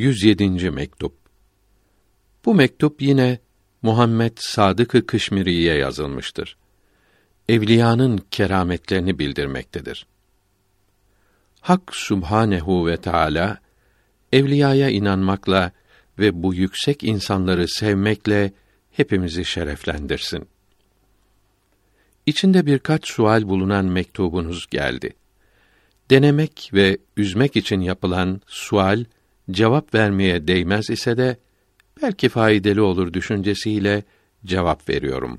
107. mektup. Bu mektup yine Muhammed Sadık-ı Kışmiri'ye yazılmıştır. Evliyanın kerametlerini bildirmektedir. Hak Subhanehu ve Teala evliyaya inanmakla ve bu yüksek insanları sevmekle hepimizi şereflendirsin. İçinde birkaç sual bulunan mektubunuz geldi. Denemek ve üzmek için yapılan sual cevap vermeye değmez ise de belki faydalı olur düşüncesiyle cevap veriyorum.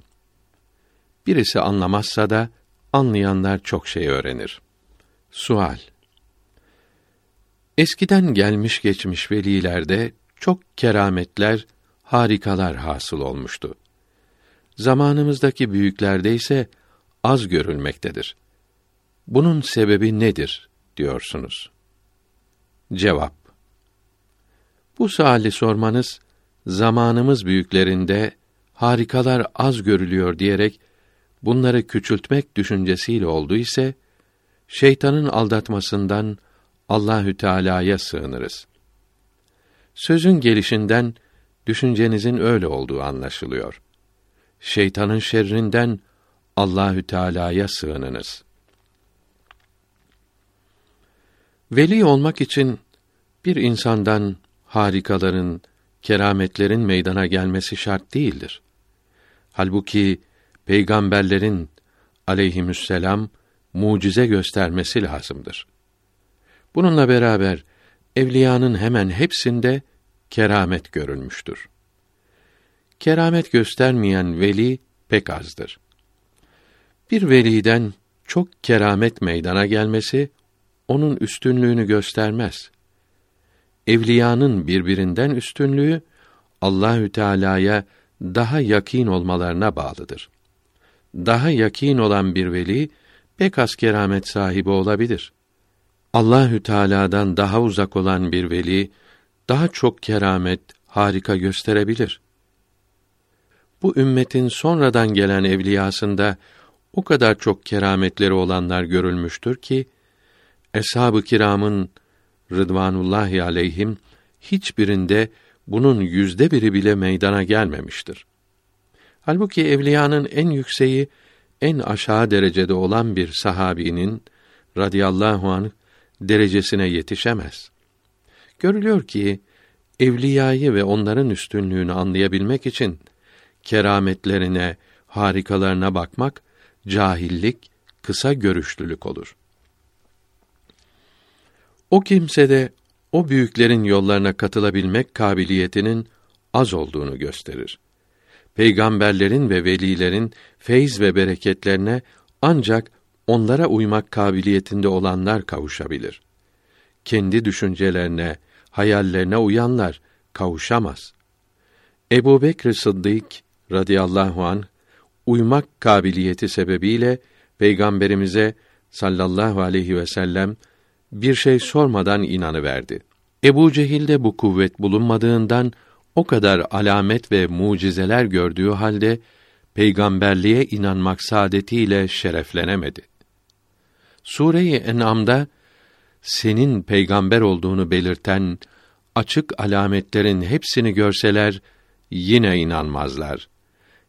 Birisi anlamazsa da anlayanlar çok şey öğrenir. Sual Eskiden gelmiş geçmiş velilerde çok kerametler, harikalar hasıl olmuştu. Zamanımızdaki büyüklerde ise az görülmektedir. Bunun sebebi nedir diyorsunuz? Cevap Bu suali sormanız zamanımız büyüklerinde harikalar az görülüyor diyerek bunları küçültmek düşüncesiyle oldu ise şeytanın aldatmasından Allahü Teala'ya sığınırız. Sözün gelişinden düşüncenizin öyle olduğu anlaşılıyor. Şeytanın şerrinden Allahü Teala'ya sığınınız. Veli olmak için bir insandan harikaların, kerametlerin meydana gelmesi şart değildir. Halbuki peygamberlerin aleyhisselam mucize göstermesi lazımdır. Bununla beraber evliyanın hemen hepsinde keramet görülmüştür. Keramet göstermeyen veli pek azdır. Bir veliden çok keramet meydana gelmesi onun üstünlüğünü göstermez. Evliyanın birbirinden üstünlüğü Allahü Teala'ya daha yakîn olmalarına bağlıdır. Daha yakîn olan bir veli pek az keramet sahibi olabilir. Allahü Teala'dan daha uzak olan bir veli daha çok keramet, harika gösterebilir. Bu ümmetin sonradan gelen evliyasında o kadar çok kerametleri olanlar görülmüştür ki eshab-ı kiramın rıdvanullahi aleyhim hiçbirinde bunun yüzde biri bile meydana gelmemiştir. Halbuki evliyanın en yükseği, en aşağı derecede olan bir sahabinin radıyallahu anh derecesine yetişemez. Görülüyor ki evliyayı ve onların üstünlüğünü anlayabilmek için kerametlerine, harikalarına bakmak cahillik, kısa görüşlülük olur. O kimse de o büyüklerin yollarına katılabilmek kabiliyetinin az olduğunu gösterir. Peygamberlerin ve velilerin feyz ve bereketlerine ancak onlara uymak kabiliyetinde olanlar kavuşabilir. Kendi düşüncelerine, hayallerine uyanlar kavuşamaz. Ebu Bekr Sıddık radıyallahu an uymak kabiliyeti sebebiyle peygamberimize sallallahu aleyhi ve sellem bir şey sormadan inanı verdi. Ebu Cehil'de bu kuvvet bulunmadığından o kadar alamet ve mucizeler gördüğü halde peygamberliğe inanmak saadetiyle şereflenemedi. Sure-i En'am'da senin peygamber olduğunu belirten açık alametlerin hepsini görseler yine inanmazlar.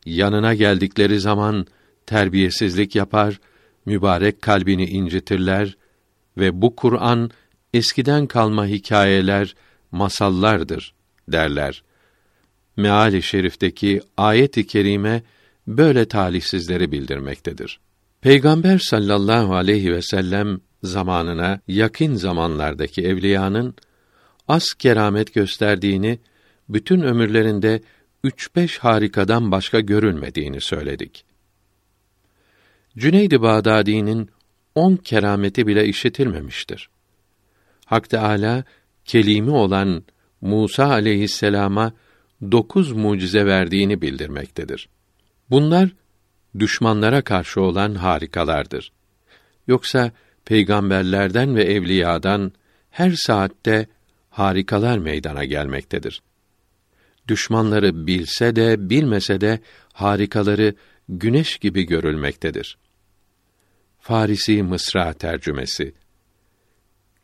Yanına geldikleri zaman terbiyesizlik yapar, mübarek kalbini incitirler ve bu Kur'an eskiden kalma hikayeler, masallardır derler. Meali şerifteki ayet-i kerime böyle talihsizleri bildirmektedir. Peygamber sallallahu aleyhi ve sellem zamanına yakın zamanlardaki evliyanın az keramet gösterdiğini, bütün ömürlerinde üç beş harikadan başka görülmediğini söyledik. Cüneyd-i Bağdadi'nin on kerameti bile işitilmemiştir. Hak Teâlâ, kelimi olan Musa aleyhisselama dokuz mucize verdiğini bildirmektedir. Bunlar düşmanlara karşı olan harikalardır. Yoksa peygamberlerden ve evliyadan her saatte harikalar meydana gelmektedir. Düşmanları bilse de bilmese de harikaları güneş gibi görülmektedir. Farisi Mısra tercümesi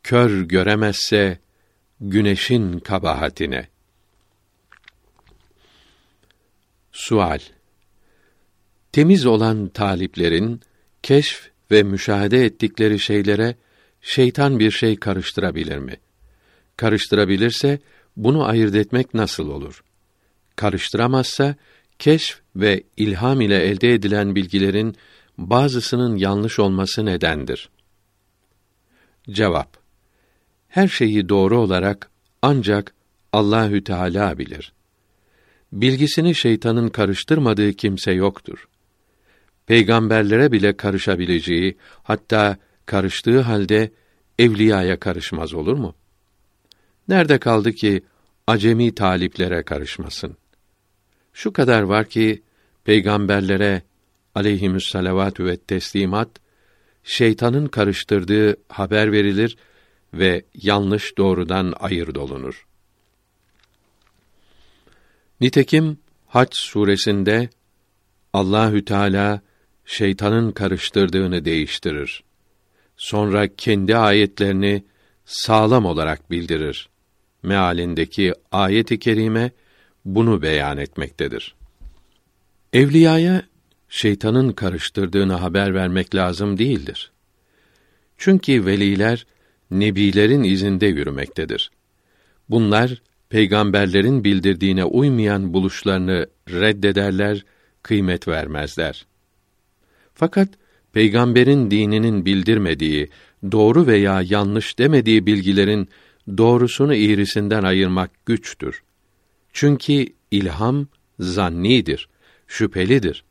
Kör göremezse güneşin kabahatine. Sual Temiz olan taliplerin keşf ve müşahede ettikleri şeylere şeytan bir şey karıştırabilir mi? Karıştırabilirse bunu ayırt etmek nasıl olur? Karıştıramazsa keşf ve ilham ile elde edilen bilgilerin bazısının yanlış olması nedendir? Cevap Her şeyi doğru olarak ancak Allahü Teala bilir. Bilgisini şeytanın karıştırmadığı kimse yoktur. Peygamberlere bile karışabileceği, hatta karıştığı halde evliyaya karışmaz olur mu? Nerede kaldı ki acemi taliplere karışmasın? Şu kadar var ki peygamberlere aleyhimüs salavatü ve teslimat şeytanın karıştırdığı haber verilir ve yanlış doğrudan ayırt olunur. Nitekim Hac suresinde Allahü Teala şeytanın karıştırdığını değiştirir. Sonra kendi ayetlerini sağlam olarak bildirir. Mealindeki ayet-i kerime bunu beyan etmektedir. Evliyaya şeytanın karıştırdığını haber vermek lazım değildir. Çünkü veliler nebilerin izinde yürümektedir. Bunlar peygamberlerin bildirdiğine uymayan buluşlarını reddederler, kıymet vermezler. Fakat peygamberin dininin bildirmediği, doğru veya yanlış demediği bilgilerin doğrusunu iğrisinden ayırmak güçtür. Çünkü ilham zannidir, şüphelidir.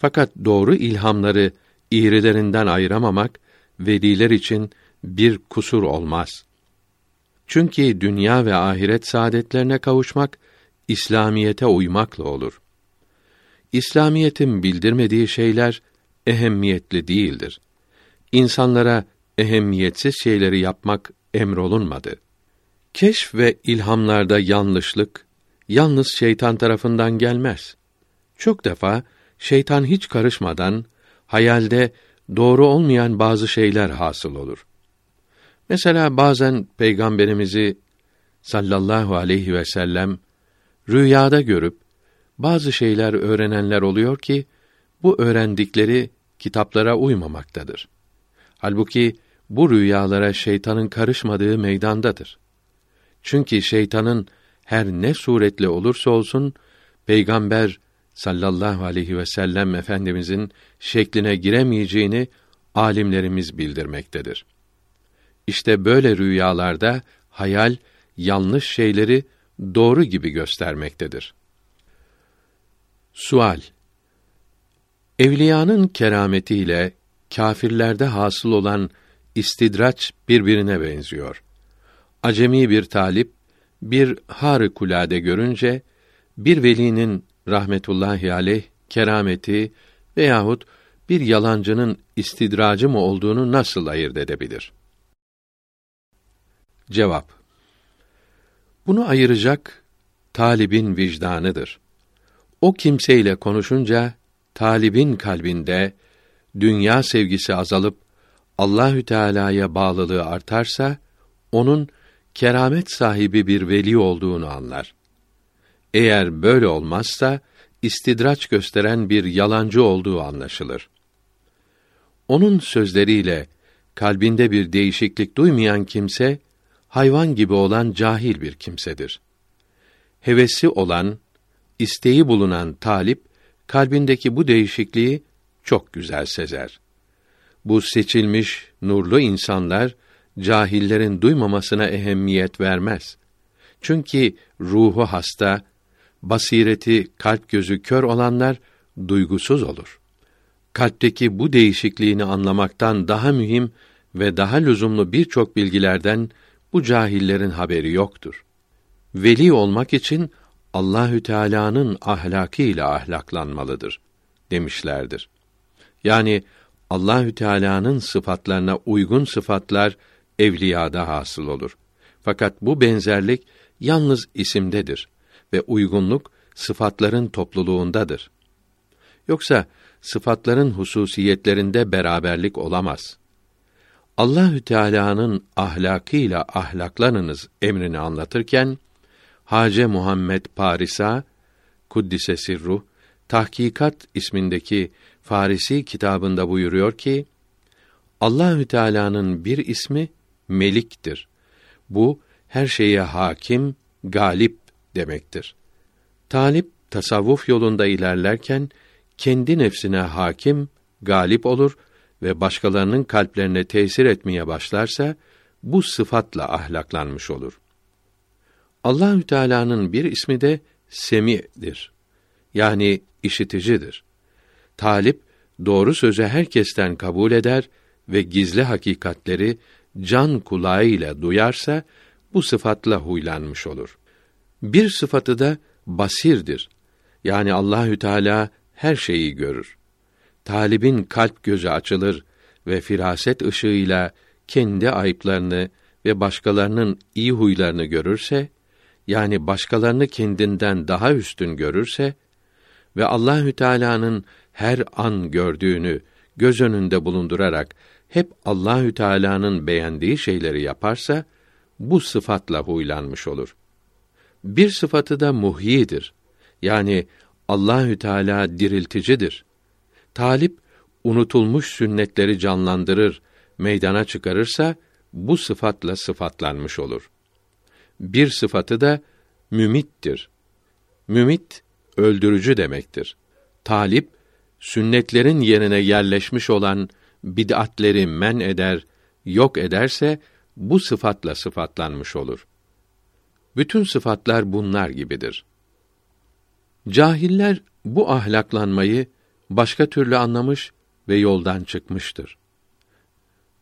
Fakat doğru ilhamları iğrilerinden ayıramamak veliler için bir kusur olmaz. Çünkü dünya ve ahiret saadetlerine kavuşmak İslamiyete uymakla olur. İslamiyetin bildirmediği şeyler ehemmiyetli değildir. İnsanlara ehemmiyetsiz şeyleri yapmak emrolunmadı. Keşf ve ilhamlarda yanlışlık yalnız şeytan tarafından gelmez. Çok defa şeytan hiç karışmadan hayalde doğru olmayan bazı şeyler hasıl olur. Mesela bazen peygamberimizi sallallahu aleyhi ve sellem rüyada görüp bazı şeyler öğrenenler oluyor ki bu öğrendikleri kitaplara uymamaktadır. Halbuki bu rüyalara şeytanın karışmadığı meydandadır. Çünkü şeytanın her ne suretle olursa olsun peygamber sallallahu aleyhi ve sellem efendimizin şekline giremeyeceğini alimlerimiz bildirmektedir. İşte böyle rüyalarda hayal yanlış şeyleri doğru gibi göstermektedir. Sual Evliyanın kerametiyle kâfirlerde hasıl olan istidraç birbirine benziyor. Acemi bir talip bir harikulade görünce bir velinin rahmetullahi aleyh kerameti veyahut bir yalancının istidracı mı olduğunu nasıl ayırt edebilir? Cevap Bunu ayıracak talibin vicdanıdır. O kimseyle konuşunca talibin kalbinde dünya sevgisi azalıp Allahü Teala'ya bağlılığı artarsa onun keramet sahibi bir veli olduğunu anlar. Eğer böyle olmazsa istidraç gösteren bir yalancı olduğu anlaşılır. Onun sözleriyle kalbinde bir değişiklik duymayan kimse hayvan gibi olan cahil bir kimsedir. Hevesi olan, isteği bulunan talip kalbindeki bu değişikliği çok güzel sezer. Bu seçilmiş nurlu insanlar cahillerin duymamasına ehemmiyet vermez. Çünkü ruhu hasta, basireti kalp gözü kör olanlar duygusuz olur. Kalpteki bu değişikliğini anlamaktan daha mühim ve daha lüzumlu birçok bilgilerden bu cahillerin haberi yoktur. Veli olmak için Allahü Teala'nın ahlakı ile ahlaklanmalıdır demişlerdir. Yani Allahü Teala'nın sıfatlarına uygun sıfatlar evliyada hasıl olur. Fakat bu benzerlik yalnız isimdedir ve uygunluk sıfatların topluluğundadır. Yoksa sıfatların hususiyetlerinde beraberlik olamaz. Allahü Teala'nın ahlakıyla ahlaklanınız emrini anlatırken Hace Muhammed Parisa Kuddise Sirruh Tahkikat ismindeki Farisi kitabında buyuruyor ki Allahü Teala'nın bir ismi Melik'tir. Bu her şeye hakim, galip demektir. Talip tasavvuf yolunda ilerlerken kendi nefsine hakim, galip olur ve başkalarının kalplerine tesir etmeye başlarsa bu sıfatla ahlaklanmış olur. Allahü Teala'nın bir ismi de Semi'dir. Yani işiticidir. Talip doğru sözü herkesten kabul eder ve gizli hakikatleri can kulağıyla duyarsa bu sıfatla huylanmış olur. Bir sıfatı da basirdir. Yani Allahü Teala her şeyi görür. Talibin kalp gözü açılır ve firaset ışığıyla kendi ayıplarını ve başkalarının iyi huylarını görürse, yani başkalarını kendinden daha üstün görürse ve Allahü Teala'nın her an gördüğünü göz önünde bulundurarak hep Allahü Teala'nın beğendiği şeyleri yaparsa bu sıfatla huylanmış olur. Bir sıfatı da muhyidir. Yani Allahü Teala dirilticidir. Talip unutulmuş sünnetleri canlandırır, meydana çıkarırsa bu sıfatla sıfatlanmış olur. Bir sıfatı da mümittir. Mümit öldürücü demektir. Talip sünnetlerin yerine yerleşmiş olan bid'atleri men eder, yok ederse bu sıfatla sıfatlanmış olur. Bütün sıfatlar bunlar gibidir. Cahiller bu ahlaklanmayı başka türlü anlamış ve yoldan çıkmıştır.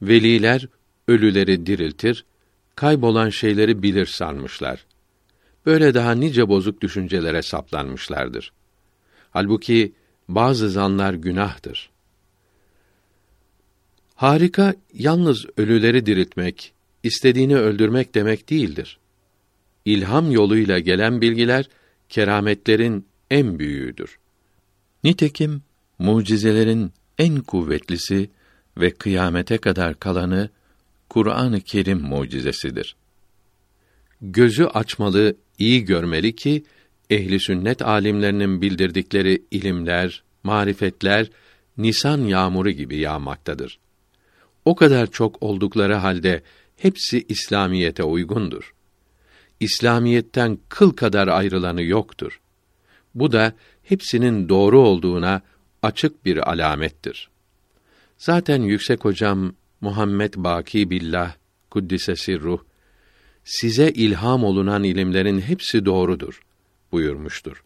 Veliler ölüleri diriltir, kaybolan şeyleri bilir sanmışlar. Böyle daha nice bozuk düşüncelere saplanmışlardır. Halbuki bazı zanlar günahtır. Harika yalnız ölüleri diriltmek, istediğini öldürmek demek değildir. İlham yoluyla gelen bilgiler kerametlerin en büyüğüdür. Nitekim mucizelerin en kuvvetlisi ve kıyamete kadar kalanı Kur'an-ı Kerim mucizesidir. Gözü açmalı, iyi görmeli ki ehli sünnet alimlerinin bildirdikleri ilimler, marifetler nisan yağmuru gibi yağmaktadır. O kadar çok oldukları halde hepsi İslamiyete uygundur. İslamiyetten kıl kadar ayrılanı yoktur. Bu da hepsinin doğru olduğuna açık bir alamettir. Zaten yüksek hocam Muhammed Baki Billah kuddisesi ruh size ilham olunan ilimlerin hepsi doğrudur buyurmuştur.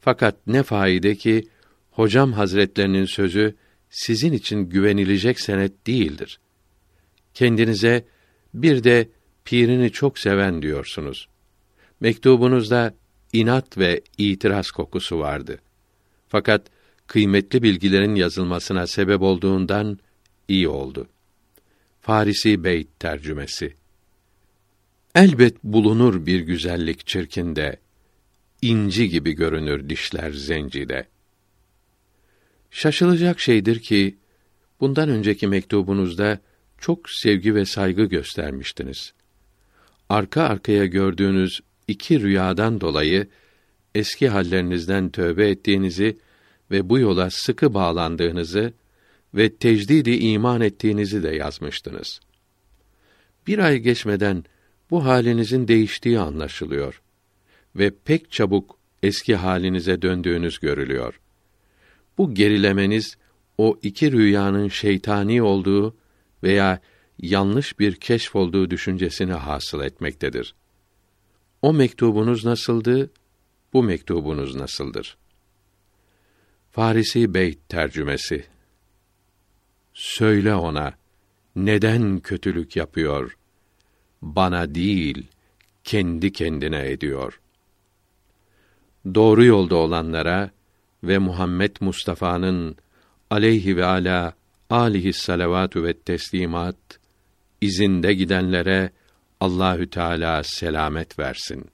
Fakat ne faide ki hocam hazretlerinin sözü sizin için güvenilecek senet değildir. Kendinize bir de pirini çok seven diyorsunuz. Mektubunuzda inat ve itiraz kokusu vardı. Fakat kıymetli bilgilerin yazılmasına sebep olduğundan iyi oldu. Farisi Beyt tercümesi. Elbet bulunur bir güzellik çirkinde, inci gibi görünür dişler zencide. Şaşılacak şeydir ki bundan önceki mektubunuzda çok sevgi ve saygı göstermiştiniz. Arka arkaya gördüğünüz iki rüyadan dolayı eski hallerinizden tövbe ettiğinizi ve bu yola sıkı bağlandığınızı ve tecdidi iman ettiğinizi de yazmıştınız. Bir ay geçmeden bu halinizin değiştiği anlaşılıyor ve pek çabuk eski halinize döndüğünüz görülüyor. Bu gerilemeniz o iki rüyanın şeytani olduğu veya yanlış bir keşf olduğu düşüncesini hasıl etmektedir. O mektubunuz nasıldı? Bu mektubunuz nasıldır? Farisi Beyt tercümesi Söyle ona neden kötülük yapıyor? Bana değil, kendi kendine ediyor. Doğru yolda olanlara ve Muhammed Mustafa'nın aleyhi ve ala alihi salavatü ve teslimat izinde gidenlere Allahü Teala selamet versin.